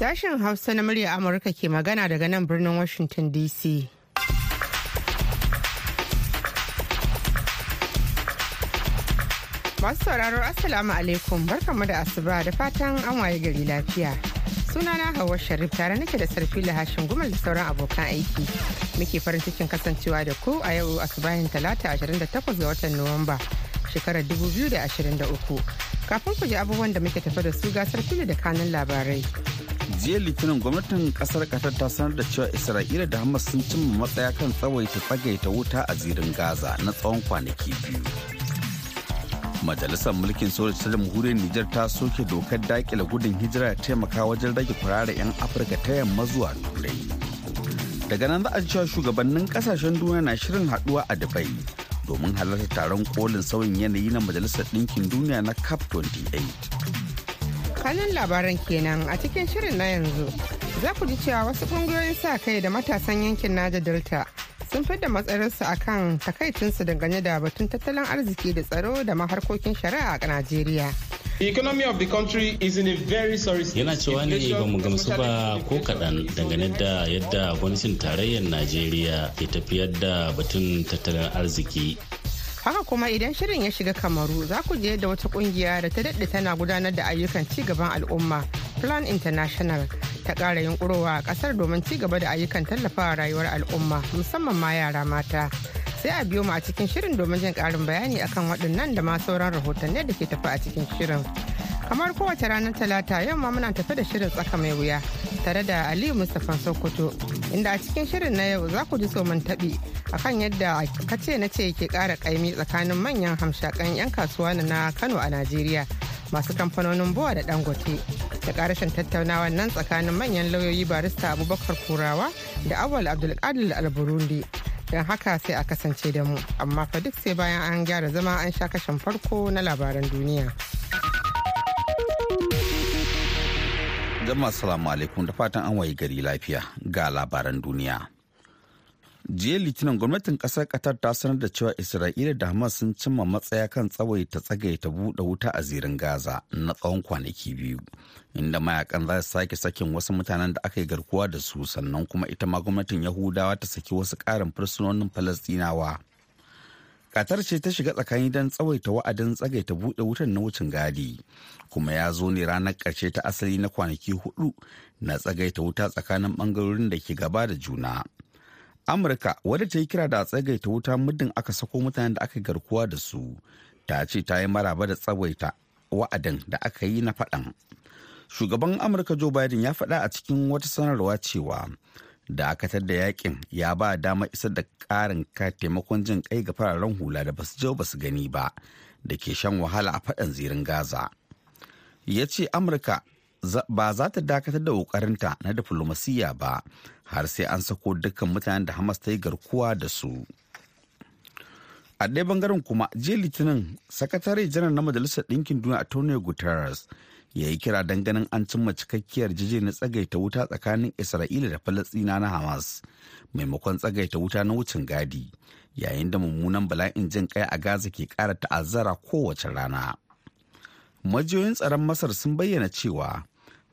Sashen Hausa na murya Amurka ke magana daga nan birnin Washington DC. Masu sauraro Assalamu alaikum barkanmu da asuba da fatan an waye gari lafiya. Sunana Hauwa Sharif tare nake da sarfi hashin gumal da sauran abokan aiki. Muke farin cikin kasancewa da ku a yau asubahin talata 28 ga watan Nuwamba shekarar 2023. Kafin ku ji abubuwan da muke tafa da su gasar fili da kanun labarai. Jiya litinin gwamnatin ƙasar qatar ta sanar da cewa isra'ila da hamas sun cimma matsaya kan tsawaita tsagaita wuta a zirin gaza na tsawon kwanaki biyu. Majalisar mulkin soja ta jamhuriyar nijar ta soke dokar daƙile gudun hijira da taimaka wajen rage kurare 'yan afirka ta yamma zuwa turai. Daga nan za a cewa shugabannin ƙasashen duniya na shirin haɗuwa a dubai domin halarta taron kolin sauyin yanayi na majalisar ɗinkin duniya na cap 28 kanin labaran kenan a cikin shirin na yanzu za ku ji cewa wasu ƙungiyoyin sa kai da matasan yankin naja delta sun fi da matsayarsu a kan takaicinsu dangane da batun tattalin arziki da tsaro da maharkokin shari'a a najeriya The economy of the country is in a very sorry state. Yana cewa ne ba mu gamsu ba ko kaɗan dangane da yadda gwamnatin tarayyar Najeriya ke tafiyar da batun tattalin arziki. Haka kuma idan shirin ya shiga kamaru za ku je da wata ƙungiya da ta daɗe tana gudanar da ayyukan ci gaban al'umma plan international ta ƙara yunkurowa a ƙasar domin ci gaba da ayyukan tallafawa rayuwar al'umma musamman ma yara mata. Sai a biyo mu a cikin shirin domin jin ƙarin bayani akan waɗannan da ma sauran rahotanni da ke tafi a cikin shirin. Kamar kowace ranar talata yau ma muna tafi da shirin tsaka mai wuya tare da aliyu mustapha sokoto inda a cikin shirin na yau za ku ji soman taɓi. Akan yadda kace na ce ke ƙara ƙaimi tsakanin manyan hamshakan 'yan kasuwa na kano a najeriya masu kamfanonin buwa da dangote da ƙarashin tattaunawa nan tsakanin manyan lauyoyi barista abubakar kurawa da awal abdulkadir al-burundi. Don haka sai a kasance da mu amma fa duk sai bayan an gyara zama an sha kashin farko na labaran duniya. jama'a salamu alaikum. Da fatan an wayi gari lafiya. Ga labaran duniya. Jiya litinin gwamnatin ƙasar qatar ta sanar da cewa isra'ila da hamas sun cimma matsaya kan tsawaita tsagaita buɗe wuta a zirin gaza na tsawon kwanaki biyu inda mayaƙan za su sake sakin wasu mutanen da aka yi garkuwa da su sannan kuma ita ma gwamnatin yahudawa ta saki wasu ƙarin fursunonin falastinawa Qatar ce ta shiga tsakani don tsawaita wa'adin tsagaita buɗe wutan na wucin gadi kuma ya zo ne ranar ƙarshe ta asali na kwanaki huɗu na tsagaita wuta tsakanin ɓangarorin da ke gaba da juna. Amurka wadda ta yi kira da tsagaita wuta muddin aka sako mutanen da aka garkuwa da su ta ce ta yi maraba da tsawaita wa'adin da aka yi na faɗan. Shugaban Amurka Joe Biden ya faɗa a cikin wata sanarwa cewa dakatar da yaƙin ya ba dama isar da karin ka taimakon jin kai ga fararen hula da ba su je ba su gani ba da ke shan wahala a faɗan zirin gaza ya ce amurka ba za ta dakatar da ƙoƙarinta na diflomasiyya ba har sai an sako dukkan mutanen da hamas ta yi garkuwa da su. A ɗaya ɓangaren kuma jiya litinin sakatare janar na majalisar ɗinkin duniya antonio guterres ya yi kira ganin an cimma cikakkiyar jije na tsagaita wuta tsakanin isra'ila da falastina na hamas maimakon tsagaita wuta na wucin gadi yayin da mummunan bala'in jin kai a gaza ke kara ta'azzara kowace rana. Majiyoyin tsaron masar sun bayyana cewa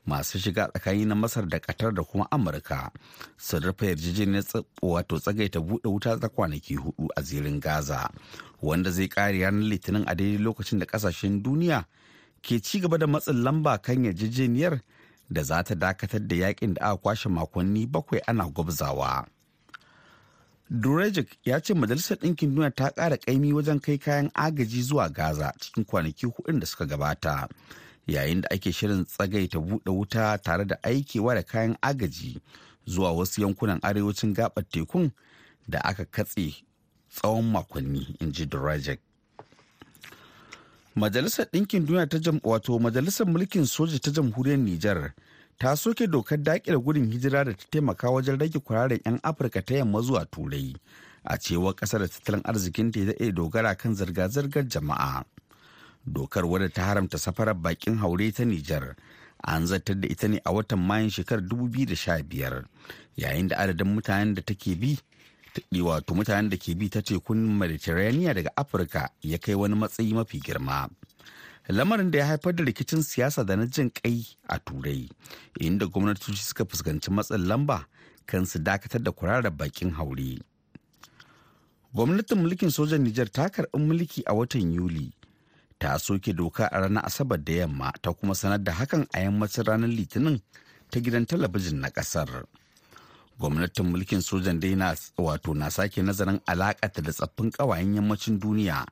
masu shiga tsakani na masar da qatar da kuma amurka sun rufe yarjejeniyar wato tsagaita buɗe wuta ta kwanaki huɗu a zirin gaza wanda zai kare ranar litinin a daidai lokacin da ƙasashen duniya ke ci gaba da matsin lamba kan yarjejeniyar da za ta dakatar da yaƙin da aka kwashe makonni bakwai ana gwabzawa. Durejik ya ce Majalisar Ɗinkin Duniya ta ƙara ƙaimi wajen kai kayan agaji zuwa Gaza cikin kwanaki hudun da suka gabata, yayin da ake shirin tsagaita buɗe wuta tare da aikewa da kayan agaji zuwa wasu yankunan arewacin gaɓar tekun da aka katse tsawon makonni, in ji Durejik. Majalisar Ɗinkin Duniya ta wato Majalisar Mulkin Soja ta Jamhuriyar Nijar ta soke dokar daƙile gudun hijira da ta taimaka wajen rage kuraren 'yan Afirka ta yamma zuwa Turai. A cewar ƙasar da tattalin arzikin ta iya dogara kan zirga-zirgar jama'a. Dokar wadda ta haramta safarar bakin haure ta Nijar. An zartar da ita ne a watan Mayun shekarar 2015 yayin da adadin mutanen da take bi wato mutanen da ke bi ta tekun mediterranean daga afirka ya kai wani matsayi mafi girma. Lamarin da ya haifar da rikicin siyasa da na jin kai a turai inda gwamnatoci suka fuskanci matsin lamba kan su dakatar da kwararar bakin haure. Gwamnatin mulkin sojan nijar ta karɓi mulki a watan yuli ta soke doka a ranar asabar da yamma ta kuma sanar da hakan a yammacin ranar litinin ta gidan talabijin na ƙasar gwamnatin mulkin sojan dai na wato na sake nazarin alakata da tsaffin ƙawayen yammacin duniya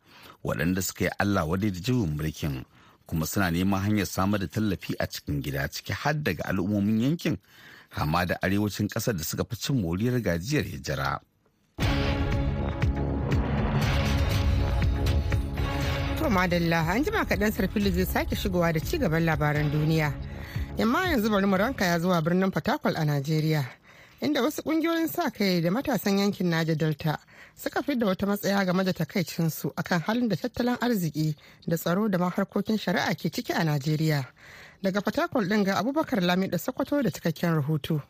waɗanda suka yi allah wadai da juyin mulkin kuma suna neman hanyar samar da tallafi a cikin gida ciki har daga al'ummomin yankin hama da arewacin ƙasar da suka fi cin moriyar gajiyar hijira. To madalla an jima kaɗan sarfili zai sake shigowa da ci gaban labaran duniya. Yamma yanzu bari mu ranka ya zuwa birnin Fatakwal a Najeriya. Inda wasu ƙungiyoyin sa kai da matasan yankin Naja Delta suka fi da wata matsaya game da takaicinsu akan halin da tattalin arziki da tsaro da ma harkokin shari'a ke ciki a Najeriya. Daga Fatakwal ɗin ga Abubakar Lami da Sokoto da cikakken rahoto.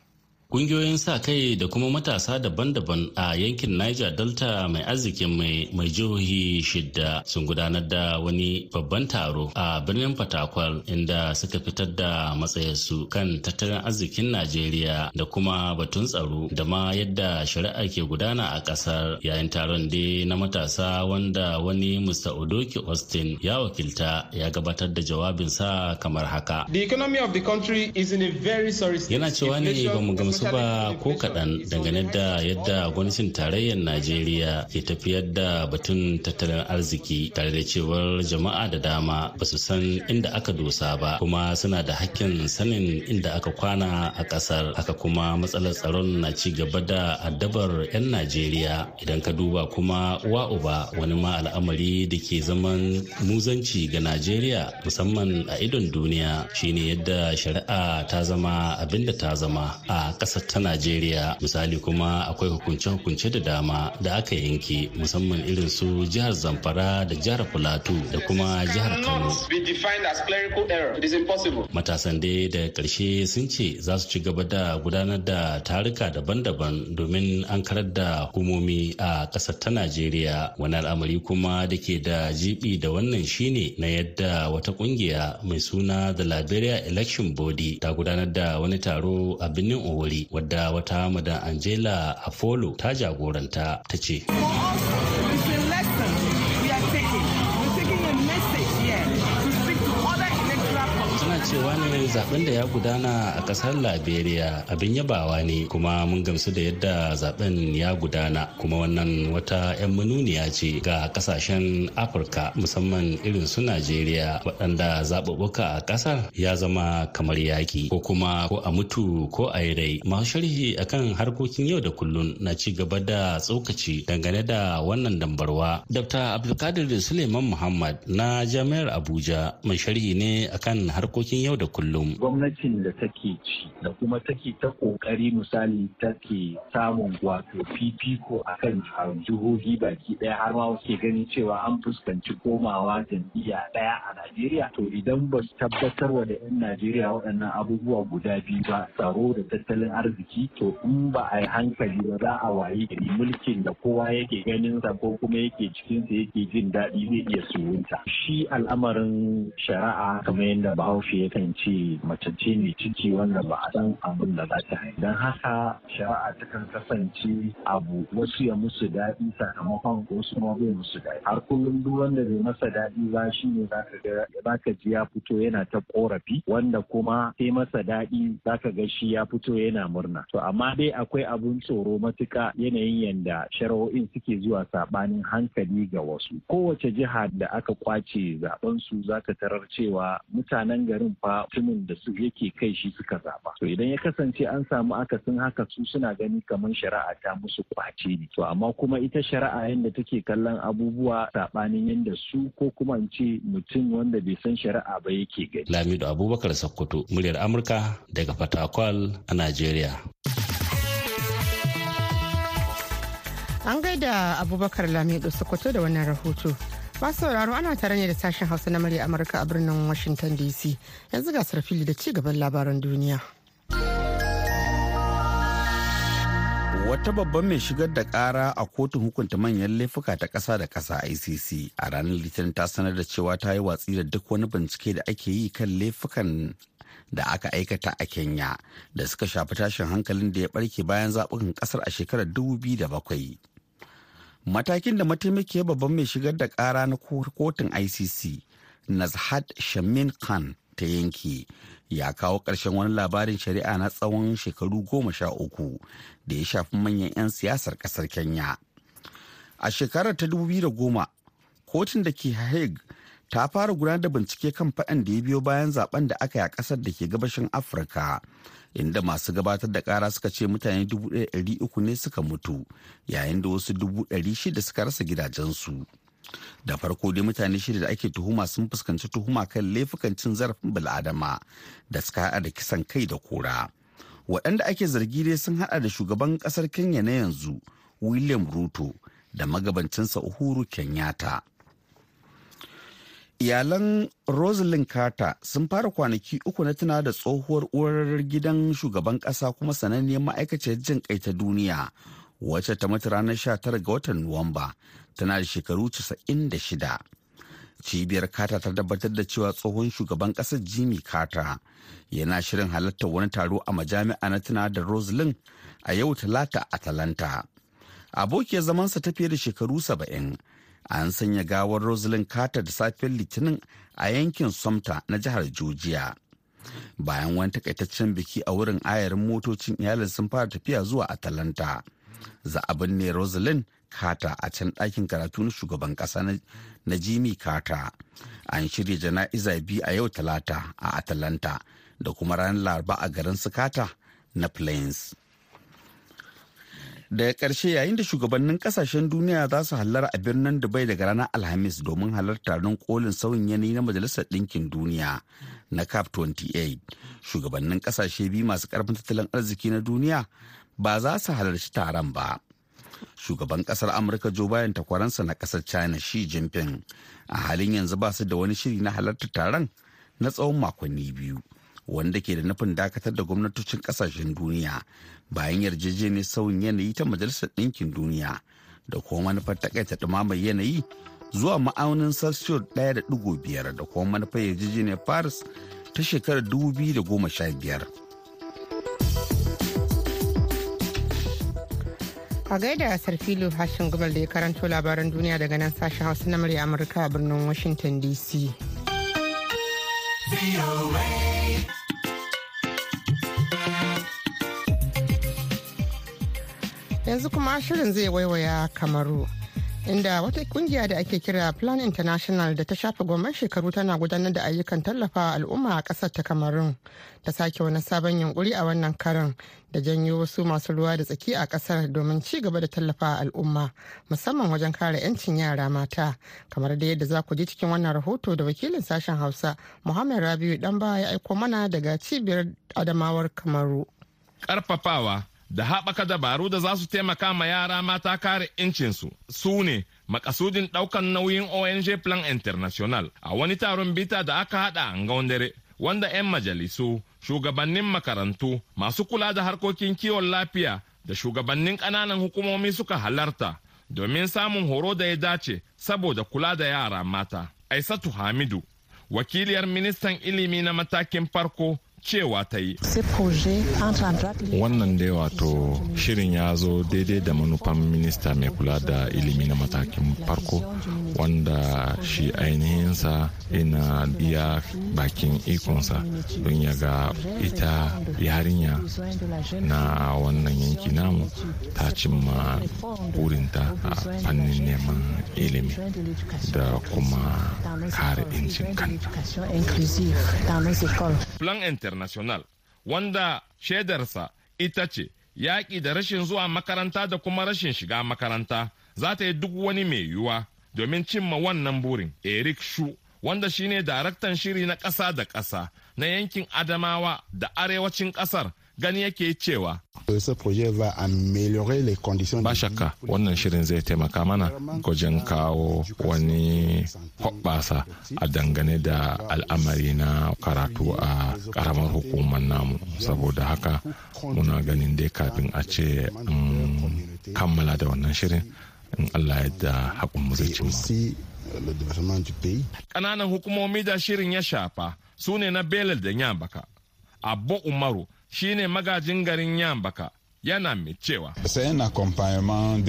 Kungiyoyin sa kai da kuma matasa daban-daban a yankin Niger Delta mai arzikin mai mai jihohi shidda sun gudanar da wani babban taro a birnin Fatakwal inda suka fitar da matsayarsu kan tattalin arzikin Najeriya da kuma batun tsaro da ma yadda shari'a ke gudana a ƙasar yayin taron dai na matasa wanda wani Mr. Odoki Austin ya wakilta ya gabatar da jawabinsa kamar haka. The economy of the country is in a very sorry state. Yana cewa ne ba mu gamsu ba ko kaɗan dangane da yadda gwamnatin tarayyar najeriya ke tafiyar da batun tattalin arziki tare da cewar jama'a da dama ba su san inda aka dosa ba kuma suna da hakkin sanin inda aka kwana a ƙasar. Haka kuma matsalar tsaron na ci gaba da addabar 'yan najeriya. Idan ka duba kuma uwa uba wani ma al'amari da ke zaman muzanci ga najeriya musamman a idon duniya shine yadda shari'a ta zama abin da ta zama a ƙasar ta Najeriya misali kuma akwai hukunce-hukunce da dama da aka yanke musamman irin su jihar Zamfara da jihar Filato da kuma jihar Kano. Matasan dai da ƙarshe sun ce za su ci gaba da gudanar da taruka daban-daban domin an karar da hukumomi a ƙasar ta Najeriya. Wani al'amari kuma da ke da jibi da wannan shine na yadda wata ƙungiya mai suna The Liberia Election Body ta gudanar da wani taro a birnin Owori wadda wata madan Angela Apollo ta jagoranta ta ce. Zaɓen da ya gudana a ƙasar liberia abin yabawa ne kuma mun gamsu da yadda zaɓen ya gudana. Kuma wannan wata 'yan manuniya ce ga ƙasashen afirka musamman irin su najeriya waɗanda zaɓuɓɓuka a ƙasar ya zama kamar yaƙi ko kuma ko a mutu ko a yi rai. Masu sharhi akan harkokin yau da kullun na ci gaba da tsokaci dangane da wannan dambarwa. Dr abdulkadir suleiman muhammad na jami'ar abuja mai sharhi ne akan harkokin yau da kullum. Gwamnatin da take ci da kuma take ta ƙoƙari misali take samun wato fifiko a kan jihohi baki ɗaya har ma wasu gani cewa an fuskanci komawa jam'iyya ɗaya a Najeriya to idan ba su tabbatar wa da 'yan Najeriya waɗannan abubuwa guda biyu ba tsaro da tattalin arziki to in ba a yi hankali ba za a wayi gari mulkin da kowa yake ganin sa ko kuma yake cikin sa yake jin daɗi zai iya surunta. Shi al'amarin shari'a kamar yadda Bahaushe yakan ce mace ce mai ciki wanda ba a san abin da za ta haifa. Don haka shari'a takan kasance abu wasu ya musu daɗi sakamakon wasu ma bai musu daɗi. Har kullum duk wanda bai masa daɗi ba shi ne za ka ji ya fito yana ta korafi wanda kuma sai masa daɗi za ka ga shi ya fito yana murna. To amma dai akwai abun tsoro matuka yanayin yanda shari'o'in suke zuwa saɓanin hankali ga wasu. Kowace jiha da aka ƙwace zaɓen su za ka tarar cewa mutanen garin fa mutumin da su yake kai shi suka zaba. To idan ya kasance an samu akasin haka su suna gani kamar shari'a ta musu ƙwace ne. To amma kuma ita shari'a yadda take kallon abubuwa sabanin yadda su ko kuma in ce mutum wanda bai san shari'a ba yake gani. Lamido abubakar sakkwato muryar amurka daga fatakwal a najeriya. An gaida abubakar lamido sokoto da wannan rahoto. Masu sauraro ana tare ne da sashen hausa na murya amurka a birnin washington dc yanzu ga sarfili da ci gaban labaran duniya. Wata babban mai shigar da kara a kotun hukunta manyan laifuka ta ƙasa da ƙasa icc a ranar litinin ta sanar da cewa ta yi watsi da duk wani bincike da ake yi kan laifukan da aka aikata a kenya da suka shafi tashin hankalin da ya barke bayan zaɓukan ƙasar a shekarar 2007 matakin da mataimakiyar babban mai shigar da kara na kotun icc nazhat shamin khan ta yanke ya kawo ƙarshen wani labarin shari'a na tsawon shekaru goma sha uku da ya shafi manyan 'yan siyasar ƙasar kenya. A shekarar ta da goma kotun da ke hague ta fara gudanar da bincike kan faɗan da ya biyo bayan zaɓen da aka yi a ƙasar da ke gabashin afirka inda masu gabatar da ƙara suka ce mutane uku ne suka mutu yayin da wasu shida suka rasa gidajensu. da farko dai mutane shida da ake tuhuma sun fuskanci tuhuma kan laifukan cin zarafin bil'adama da suka hada da kisan kai da kora waɗanda ake zargi dai sun hada da shugaban ƙasar kenya na yanzu william ruto da magabancinsa uhuru kenyatta iyalan rosalind carter sun fara kwanaki uku na tuna da tsohuwar uwar gidan shugaban ƙasa kuma sananniyar ma'aikaciyar jin kai ta duniya wacce ta mutu ranar 19 ga watan nuwamba tana da shekaru 96 cibiyar kata ta tabbatar da cewa tsohon shugaban ƙasar jimmy carter yana shirin halartar wani taro a majami'a na tuna da roslyn a yau talata a talanta abokiyar zamansa ta fiye da shekaru 70 an sanya gawar roslyn carter da safiyar litinin a yankin somta na jihar georgia. Bayan wani takaitaccen biki a wurin ayarin motocin iyalin sun fara tafiya zuwa atalanta za a binne rosalind carter a can ɗakin karatu na shugaban ƙasa na jimmy carter. An shirya jana'iza biyu a yau talata a atalanta da kuma ranar laraba a garin sukata na plains. Daga ƙarshe yayin da shugabannin ƙasashen duniya za su hallara a birnin dubai daga ranar alhamis domin halarta taron kolin sauyin yanayi na majalisar ɗinkin duniya na cap 28 shugabannin ƙasashe biyu masu ƙarfin tattalin arziki na duniya ba za su halarci taron ba. Shugaban ƙasar amurka joe biden takwaransa na ƙasar china shi jinping a halin yanzu ba su da wani shiri na halartar taron na tsawon makonni biyu. Wanda ke da nufin dakatar da gwamnatocin ƙasashen duniya bayan yarjejeniyar sauyin yanayi ta majalisar ɗinkin duniya da kuma manufar takaita ɗumamar yanayi zuwa ma'aunin celsius ɗaya da kuma manufar yarjejeniyar paris ta shekarar dubu biyu da goma sha biyar. A gaida Sarfilu Hashin Gumal da ya karanto labaran duniya daga nan sashen Hausa na murya Amurka a birnin Washington DC. Yanzu kuma shirin zai waiwaya kamaru. inda wata ƙungiya da ake kira plan international da ta shafe gwamnan shekaru tana gudanar da ayyukan tallafa al'umma a ƙasar ta kamarun ta sake wani sabon yunkuri a wannan karin da janyo wasu masu ruwa da tsaki a ƙasar domin ci gaba da tallafa al'umma musamman wajen kare 'yancin yara mata kamar da yadda za ku ji cikin wannan rahoto da wakilin sashen hausa muhammad rabiu dan ya aiko mana daga cibiyar adamawar kamaru karfafawa da haɓaka dabaru da za su taimaka ma yara mata kare incinsu su ne makasudin ɗaukan nauyin ONG Plan International a wani taron bita da aka haɗa a Ngaundare wanda 'yan majalisu, shugabannin makarantu, masu kula da harkokin kiwon lafiya da shugabannin ƙananan hukumomi suka halarta domin samun horo da ya dace saboda kula da yara mata. Aisatu Hamidu, wakiliyar ministan ilimi na matakin farko cewa ta yi. Wannan dai wato shirin ya zo daidai da manufan minista mai kula da ilimi na matakin farko wanda shi ainihinsa ina iya bakin ikonsa don ya ga ita yarinya na wannan yanki namu ta cimma burinta a fannin neman ilimi da kuma kare incin kanta. Plan International wanda shaidarsa ita ce yaƙi da rashin zuwa makaranta da kuma rashin shiga makaranta za ta yi duk wani mai yiwuwa domin cimma wannan burin. Eric Shu wanda shine daraktan shiri na ƙasa da ƙasa na yankin Adamawa da arewacin ƙasar gani yake cewa? Ba shakka wannan shirin zai taimaka mana gwajin kawo wani hoɓɓasa a dangane da al'amari na karatu a ƙaramar hukumar namu. Saboda haka muna ganin dai kafin a ce kammala da wannan shirin in allah yadda haƙunmu zai cimma. ƙananan hukumomi da shirin ya shafa su ne na belal da yambaka abbo umaru shine magajin garin yambaka. Yana mai cewa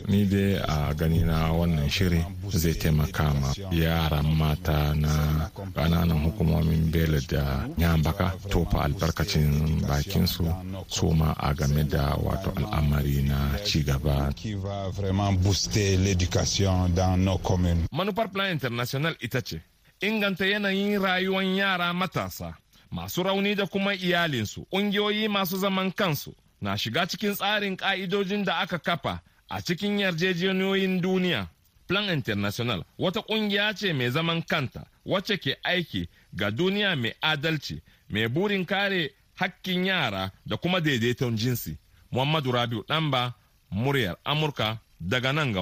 ni dai a gani na wannan shiri zai taimaka ma yaran mata na ƙananan hukumomin bela da yambaka tofa albarkacin bakinsu su ma a game da wato al'amari na cigaba. Manufar plan international ita ce inganta yanayin rayuwar yara matasa. Masu rauni da kuma iyalinsu ƙungiyoyi masu zaman kansu na shiga cikin tsarin ƙa'idojin da aka kafa a cikin yarjejeniyoyin duniya. Plan International wata ƙungiya ce mai zaman kanta wacce ke aiki ga duniya mai adalci mai burin kare hakkin yara da kuma daidaiton jinsi. Muhammadu Rabiu Ɗanba, muryar Amurka daga nan ga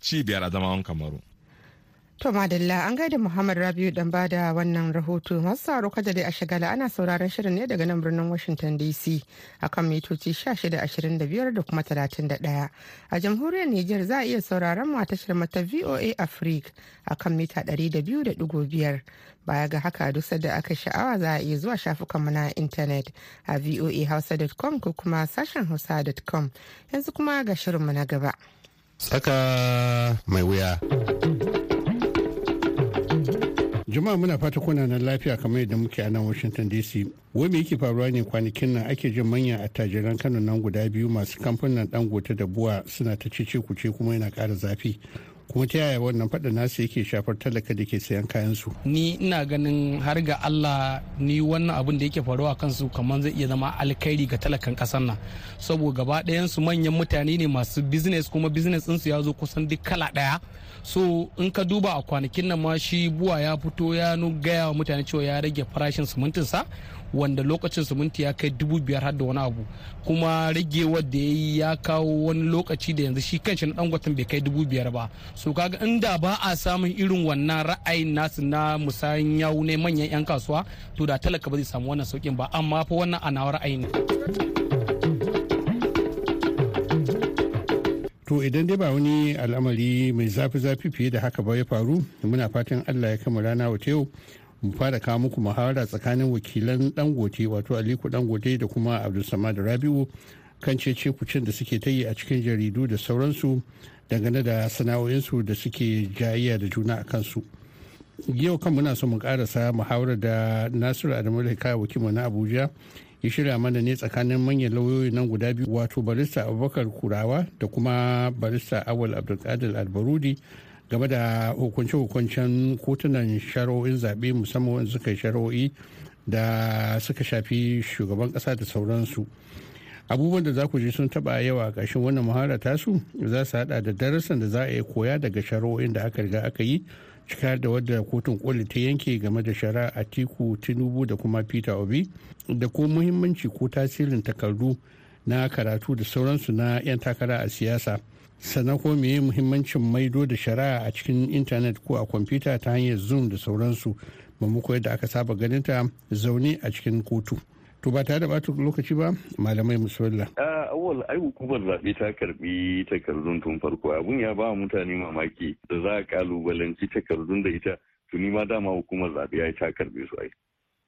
cibiyar Adamawan Kamaru. To madalla an gaida Muhammad Rabiu dan ba da wannan rahoto masu sauraro kada dai a shagala ana sauraron shirin ne daga nan birnin Washington DC akan mitoci 1625 da kuma 31. A jamhuriyar Nijar za a iya sauraron mu a tashar mata VOA Africa akan mita 200.5. Baya ga haka duk da aka sha'awa za a iya zuwa shafukanmu na intanet a voahausa.com ko kuma sashen hausa.com yanzu kuma ga shirinmu na gaba. Tsaka mai wuya. Jama'a muna fata kuna nan lafiya kamar yadda muke a nan washington dc wai me yake faruwa ne kwanakin nan? Ake jin manyan attajiran kano nan guda biyu masu kamfanin dangote da buwa suna ta cece kuce kuma yana ƙara zafi. Kuma ta yaya wannan faɗa nasu yake shafar talaka da ke sayan kayan su ni ina ganin har ga Allah ni wannan abin da yake faruwa kansu kamar zai iya zama alkhairi ga talakan ƙasar nan. Saboda gaba ɗayan su manyan mutane ne masu business kuma business ɗinsu ya zo kusan duk kala ɗaya. So in ka duba a kwanakin nan ma shi buwa ya fito ya gaya wa mutane cewa ya rage farashin simintinsa. Wanda lokacin siminti ya kai dubu biyar har da wani abu. Kuma ragewar da ya yi ya kawo wani lokaci da yanzu shi kanshi na dangwatan bai kai dubu biyar ba. So kaga inda ba a samun irin wannan ra'ayin nasu na musayin yawu ne manyan 'yan kasuwa to da talaka ba zai samu wannan saukin ba. Amma fa wannan a nawa ra'ayin to idan dai ba wani al'amari mai zafi-zafi fiye da haka ba ya faru muna fatan allah ya kama rana wata yau. Mu fara kawo muku muhawara tsakanin wakilan dangote wato aliko dangote da kuma abdulsamad rabiu kan cece kucin da suke ta yi a cikin jaridu da sauransu dangane da sana'o'insu da suke jayayya da juna a kansu. Yau kan muna so mu karasa muhawarar da nasiru adamu da wakilmu na abuja ya shirya mana ne tsakanin manyan lauyoyi nan guda biyu wato barista abubakar kurawa da kuma barista awal abdulkadir albarudi game da hukunce-hukuncen kotunan shari'o'in zaɓe musamman suka yi shari'o'i da suka shafi shugaban ƙasa da sauransu. Abubuwan da za ku ji sun taɓa yawa ƙarshen wannan muhara tasu za su haɗa da darasin da za a yi koya daga shari'o'in da aka riga aka yi cika da wadda kotun koli ta yanke game da shari'a tiku tinubu da kuma peter obi da ko muhimmanci ko tasirin takardu na karatu da sauransu na 'yan takara a siyasa. Sannan ko meye muhimmancin maido da shari'a a cikin intanet ko a kwamfuta ta hanyar zoom da sauransu? Mamako yadda aka saba ganin ta zaune a cikin kotu. To ba tare da bata lokaci ba malamai musulla awal ai hukumar zaɓe ta karɓi takardun tun farko. Abun ya ba mutane mamaki da za a kalubalanci takardun da ita. Tuni ma dama hukumar zaɓe ya ta karɓe su ai.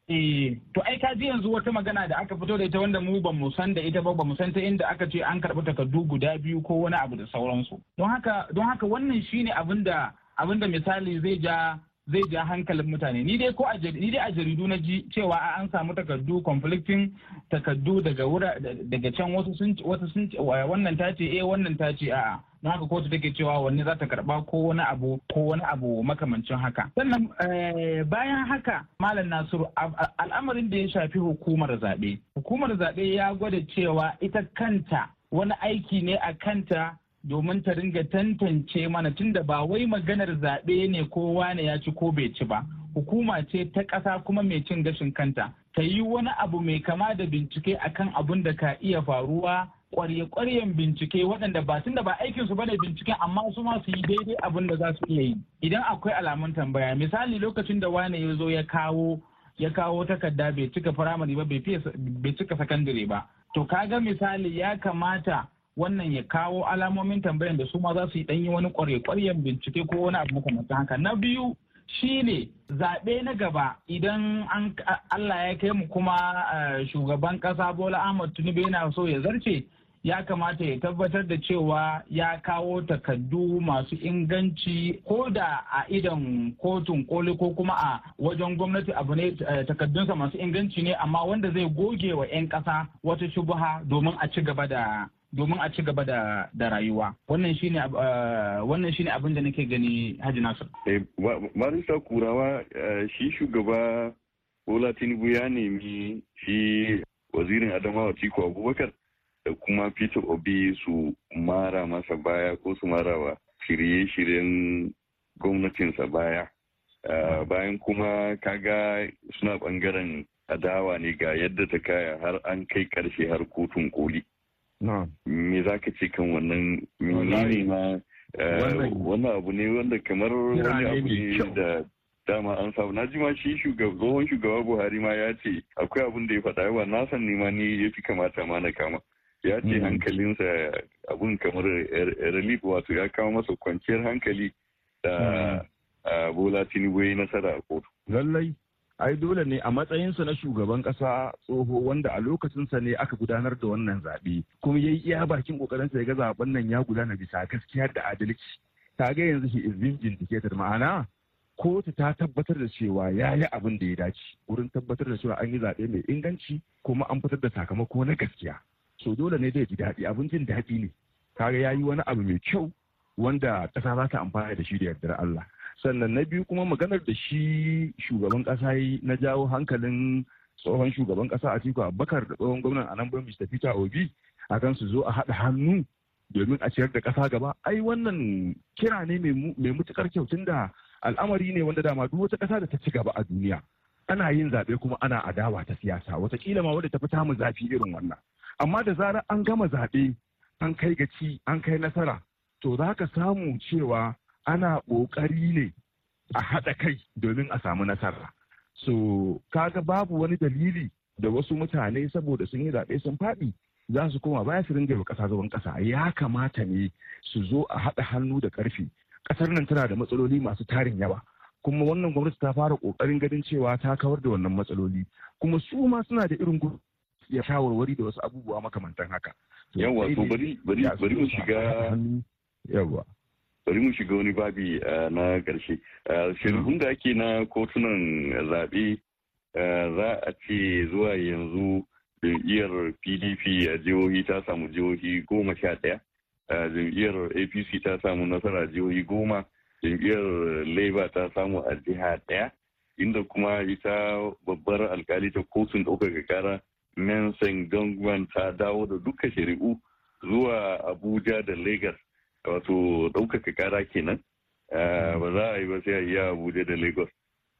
Eh, to ai ka ji yanzu wata magana da aka fito da ita wanda mu ba mu san da ita ba ba mu san ta inda aka ce an karɓi takardu guda biyu ko wani abu da sauransu. Don haka don haka wannan shine abin da abin da misali zai ja zai ja hankalin mutane ni dai ko a ni dai a jaridu na ji cewa an samu takardu conflicting takardu daga wura daga can wasu sun wasu sun wannan ta ce eh wannan ta ce a'a don haka kotu take cewa wanne za ta karɓa ko wani abu ko wani abu makamancin haka. Sannan bayan haka malam nasiru al'amarin da ya shafi hukumar zaɓe. Hukumar zaɓe ya gwada cewa ita kanta wani aiki ne a kanta domin ta ringa tantance mana tunda ba wai maganar zaɓe ne ko wane ya ci ko bai ci ba. Hukuma ce ta ƙasa kuma mai cin gashin kanta. Ta yi wani abu mai kama da bincike akan abun da ka iya faruwa kwarye-kwaryen bincike waɗanda ba tun da ba aikin su ba ne binciken amma su ma su yi daidai abin da za su iya yi. Idan akwai alamun tambaya misali lokacin da wani ya zo ya kawo ya kawo takarda bai cika firamare ba bai cika sakandare ba. To kaga misali ya kamata wannan ya kawo alamomin tambayan da su ma za su yi ɗanyi wani kwarye-kwaryen bincike ko wani abu makamantan haka. Na biyu shine zaɓe na gaba. Idan an Allah ya kai mu kuma shugaban ƙasa Bola Ahmad Tinubu yana so ya zarce ya kamata ya tabbatar da cewa ya kawo takaddu masu inganci ko da a idan kotun koli ko kuma a wajen gwamnati abu ne takaddunsa masu inganci ne amma wanda zai goge wa 'yan ƙasa wata shubuha domin a ci gaba da domin a ci gaba da, da rayuwa wannan shine uh, wannan shine abin da nake gani Haji Nasir. Eh, Marisa Kurawa shi shugaba Bola Tinubu ya nemi shi wazirin Adamawa Tiko Abubakar da kuma Peter Obi su mara masa baya ko su marawa shirye-shiryen gwamnatinsa baya. bayan kuma kaga suna ɓangaren adawa ne ga yadda ta kaya har an kai ƙarshe har kotun koli. Me za ka ce kan wannan? Menene ma wannan abu ne wanda kamar wani abu ne da dama an samu. Na ji ma shi tsohon shugaba buhari ma ya ce akwai abin da ya faɗa. Yawa na san nema ni ya fi kamata ma na kama. Ya ce hankalinsa abun kamar relief wato ya kawo masa kwanciyar hankali da bola tinubu ya yi nasara a kotu. Lallai ai dole ne a matsayinsa na shugaban kasa tsoho wanda a lokacinsa ne aka gudanar da wannan zaɓe kuma ya yi iya bakin kokarinsa ya ga zaɓen nan ya gudana bisa gaskiya da adalci. Ta ga yanzu shi is being vindicated ma'ana kotu ta tabbatar da cewa ya yi abin da ya dace wurin tabbatar da cewa an yi zaɓe mai inganci kuma an fitar da sakamako na gaskiya. So dole ne zai ji daɗi. Abin jin daɗi ne. Kaga ya yi wani abu mai kyau wanda ƙasa za ta amfana da shi da yardar Allah. Sannan na biyu kuma maganar da shi shugaban kasa yi na jawo hankalin tsohon shugaban kasa a tiku abubakar da tsohon gwamnan anambra mr. Peter obi a kan su zo a haɗa hannu domin a ciyar da kasa gaba. Ai wannan kira ne mai mutukar kyau tunda al'amari ne wanda dama duk wata kasa da ta ci gaba a duniya ana yin zaɓe kuma ana adawa ta siyasa. Watakila ma wadda ta fi tamu zafi irin wannan. Amma da zarar an gama zaɓe an kai gaci an kai nasara to za ka samu cewa ana ƙoƙari ne a haɗa kai domin a samu nasara. So, kaga babu wani dalili da wasu mutane saboda sun yi zaɓe sun faɗi za su koma baya su ringa wa ƙasa zaban ƙasa. Ya kamata ne su zo a haɗa hannu da ƙarfi. Ƙasar nan tana da matsaloli masu tarin yawa. Kuma wannan gwamnati ta fara ƙoƙarin ganin cewa ta kawar da wannan matsaloli. Kuma su ma suna da irin ya shawarwari da wasu abubuwa makamantan haka. Yawwa, to bari bari mu shiga yawwa. bari mu shiga wani babi na ƙarshe shirhun da ake na kotunan zaɓe za a ce zuwa yanzu jam'iyyar pdp a jihohi ta samu jihohi goma sha ɗaya jam'iyyar apc ta samu nasara jihohi goma jam'iyyar labour ta samu a jiha ɗaya inda kuma ita babbar alkali ta kotun ɗaukaka kara mensing dongwan ta dawo da duka shari'u zuwa abuja da lagos. Wato ɗaukaka kara kenan. Ba za a yi ba sai a yi abuja da lagos.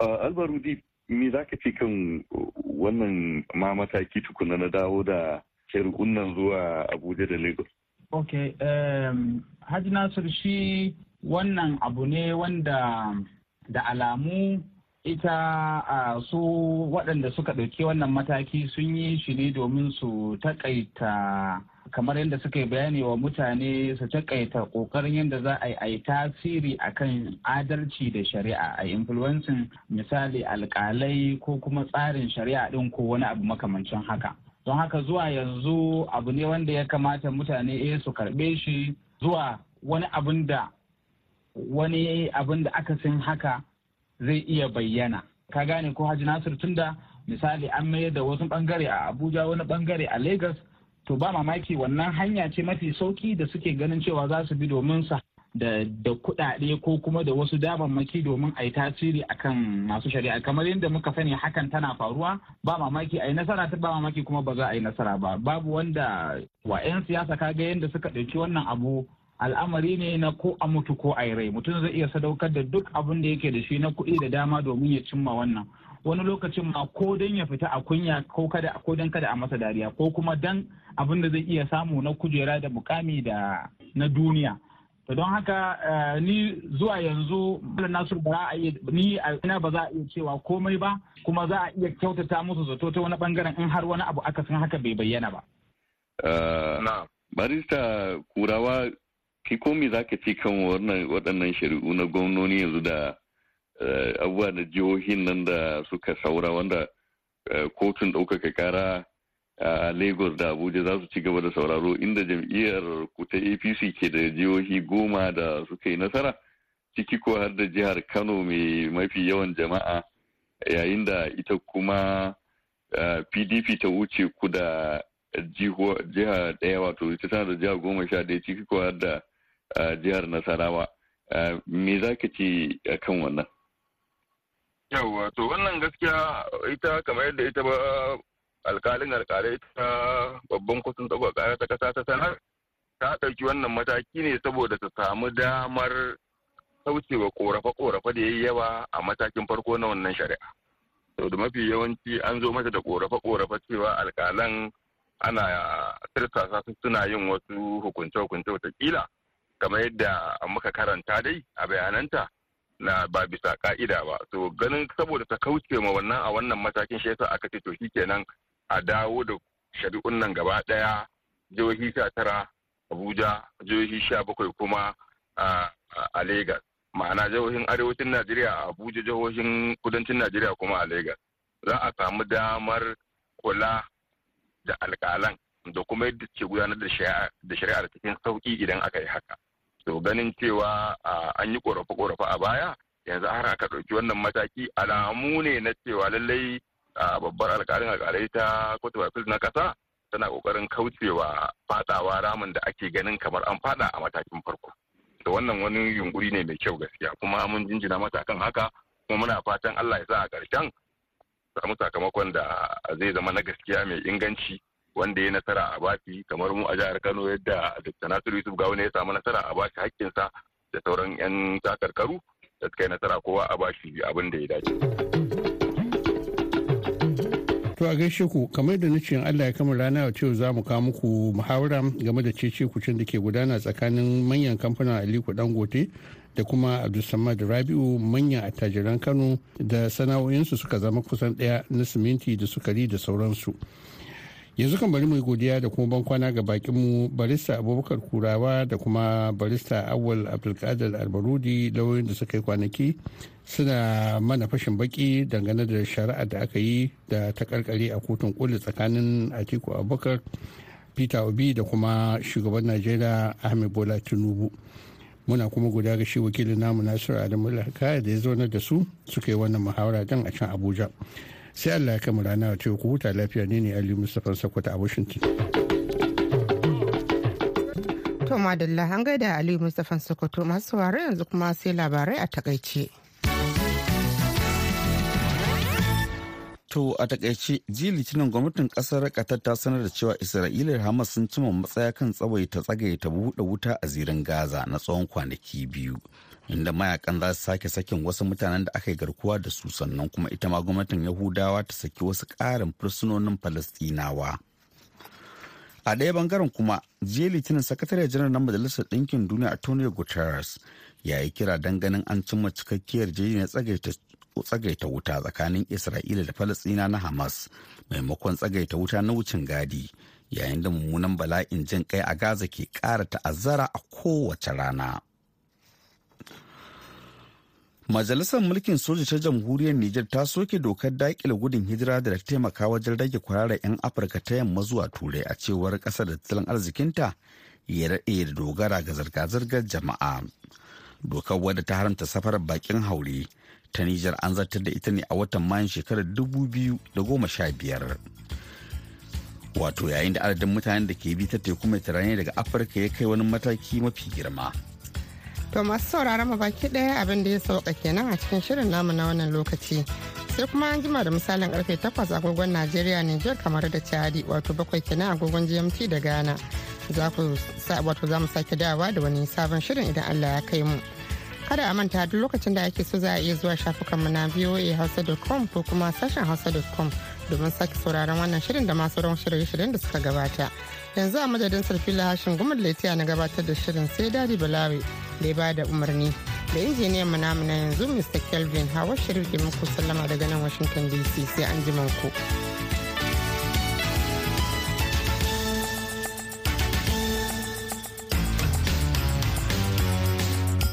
Albarudi me za ka ce kan wannan ma mataki tukuna na dawo da shari'un nan zuwa abuja da lagos? Ok hajji nasir shi wannan abu ne wanda da alamu ita a su waɗanda suka ɗauki wannan mataki sun yi shi ne domin su taƙaita kamar yadda suka yi bayani wa mutane su takaita ƙoƙarin yadda za a yi tasiri akan adalci da shari'a a influencing misali alkalai ko kuma tsarin shari'a din ko wani abu makamancin haka. Don haka zuwa yanzu abu ne wanda ya kamata mutane eh su karɓe shi zuwa wani abin da wani abin da aka sin haka zai iya bayyana. Ka gane ko haji nasir tunda misali an mayar da wasu ɓangare a abuja wani ɓangare a lagos to ba mamaki wannan hanya ce mafi sauƙi da suke ganin cewa za su bi domin su da da kuɗaɗe ko kuma da wasu damammaki domin a yi tasiri akan masu shari'a. Kamar yadda muka sani hakan tana faruwa ba mamaki a yi nasara ta ba mamaki kuma ba za a yi nasara ba. Babu wanda wa 'yan siyasa kaga yadda suka ɗauki wannan abu al'amari ne na ko a mutu ko a rai. Mutum zai iya sadaukar da duk abin da yake da shi na kuɗi da dama domin ya cimma wannan. Wani lokacin ma ko don ya fita a kunya ko kada ko don kada a masa dariya ko kuma dan abin da zai iya samu na kujera da mukami da na duniya. To don haka ni zuwa yanzu malam nasiru ba a iya ni ina ba za a iya cewa komai ba kuma za a iya kyautata musu zato ta wani ɓangaren in har wani abu aka san haka bai bayyana ba. barista kurawa ki komi za ka ci kan waɗannan shari'u na gwamnoni yanzu da abubuwa da jihohin nan da suka saura wanda kotun ɗaukaka kara a lagos da abuja za su ci gaba da sauraro inda jam'iyyar ku ta apc ke da jihohi goma da suka yi nasara ciki ko har da jihar kano mai mafi yawan jama'a yayin da ita kuma pdp ta wuce ku da jiha ɗaya wato ita tana da jiha goma sha ɗaya ciki ko har da jihar nasarawa. Me za ka ce kan wannan? Yawwa to wannan gaskiya ita kamar yadda ita ba alkalin alkalai ta babban kotun tsagwa kara ta kasa ta sanar ta ɗauki wannan mataki ne saboda ta samu damar kaucewa korafe-korafe da ya yi yawa a matakin farko na wannan shari'a. To da mafi yawanci an zo mata da korafe-korafe cewa alkalan ana tirsasa su suna yin wasu hukunce-hukunce wataƙila kamar yadda muka karanta dai a bayananta na ba bisa ka'ida ba to ganin saboda ta kauce ma wannan a wannan matakin shi yasa aka ce to kenan a dawo da shari'un nan gaba ɗaya jihohi sha tara abuja jihohi sha bakwai kuma a Legas. ma'ana jihohin arewacin najeriya a abuja jihohin kudancin najeriya kuma a Legas. za a samu damar kula da alkalan da kuma yadda ke gudanar da shari'ar cikin sauƙi idan aka yi haka to ganin cewa an yi korafe-korafe a baya yanzu har aka ɗauki wannan mataki alamu ne na cewa lallai babbar alkalin alkalai ta kotu na kasa tana ƙoƙarin kaucewa fadawa ramin da ake ganin kamar an fada a matakin farko. Da wannan wani yunkuri ne mai kyau gaskiya kuma mun jinjina mata kan haka kuma muna fatan Allah ya sa a ƙarshen samu sakamakon da zai zama na gaskiya mai inganci. Wanda ya nasara a baki kamar mu a jihar Kano yadda Dr. Nasiru Yusuf Gawuna ya samu nasara a baki hakkinsa da sauran 'yan takarkaru da suka yi nasara kowa a bashi abin da ya dace. To a gaishe ku kamar da nace Allah ya kama rana a cewa za mu kawo muku muhawara game da cece kucin da ke gudana tsakanin manyan kamfanin Aliko Dangote da kuma Abdulsamad Rabi'u manyan attajiran Kano da sana'o'insu suka zama kusan ɗaya na siminti da sukari da sauransu. Yanzu kan bari mu godiya da kuma bankwana ga bakinmu barista abubakar kurawa da kuma barista awal abdulkadir albarudi lauyoyin da suka yi kwanaki suna mana fashin baki dangane da shari'ar da aka yi da ta karkare a kotun koli tsakanin atiku abubakar peter obi da kuma shugaban najeriya ahmed bola tinubu. Muna kuma guda ga shi wakilin namu nasiru adamu da ya zo da su suka yi wannan muhawara don a can abuja. Sai allah ya kama rana a ku huta lafiya. Ne ne aliyu mustapha sakwata a washington. To madalla an gaida aliyu mustapha sokoto. Masu sauraro yanzu kuma sai labarai a taƙaice. To a taƙaice jiya litinin gwamnatin ƙasar Qatar ta sanar da cewa Isra'ila da Hamas sun cima matsaya kan tsawaita tsagaita buɗe wuta a zirin Gaza na tsawon kwanaki biyu. Inda mayaƙan za su sake sakin wasu mutanen da aka yi garkuwa da su sannan kuma ita ma gwamnatin Yahudawa ta saki wasu ƙarin fursunonin Falastinawa. A ɗaya ɓangaren kuma jiya litinin sakatare janar na Majalisar Ɗinkin Duniya Antonio Guterres ya yi kira don ganin an cimma cikakkiyar na tsagaita wuta tsakanin Isra'ila da Falasɗina na Hamas maimakon tsagaita wuta na wucin gadi yayin da mummunan bala'in jin kai a Gaza ke ƙara ta'azzara a kowace rana. Majalisar Mulkin Soja ta Jamhuriyar Nijar ta soke dokar daƙile gudun hijira da taimaka wajen rage kwararar 'yan Afirka ta yamma zuwa Turai a cewar ƙasar da tattalin arzikinta ya daɗe da dogara ga zirga-zirgar jama'a. Dokar wadda ta haramta safarar bakin haure ta Nijar an zartar da ita ne a watan Mayun shekarar 2015. Wato yayin da adadin mutanen da ke bi ta teku mai daga Afirka ya kai wani mataki mafi girma. To masu sauraron mu baki ɗaya abin da ya sauka kenan a cikin shirin namu na wannan lokaci. Sai kuma an jima da misalin ƙarfe 8 agogon Najeriya Nijar kamar da Chadi wato bakwai kenan agogon GMT da Ghana. za ku wato za mu sake dawa da wani sabon shirin idan Allah ya kai mu. Kada a manta duk lokacin da ake so za a iya zuwa shafukanmu na voahausa.com ko kuma sashen hausa.com domin sake sauraron wannan shirin da masu rawan shirye-shiryen da suka gabata. Yanzu a madadin sarfila hashin gumar laitiya na gabatar da shirin sai daɗi balawe da ya ba da umarni da injiniyan mu namu na yanzu Mr. Kelvin Hawa Sharif ke muku sallama daga nan Washington DC sai an ku.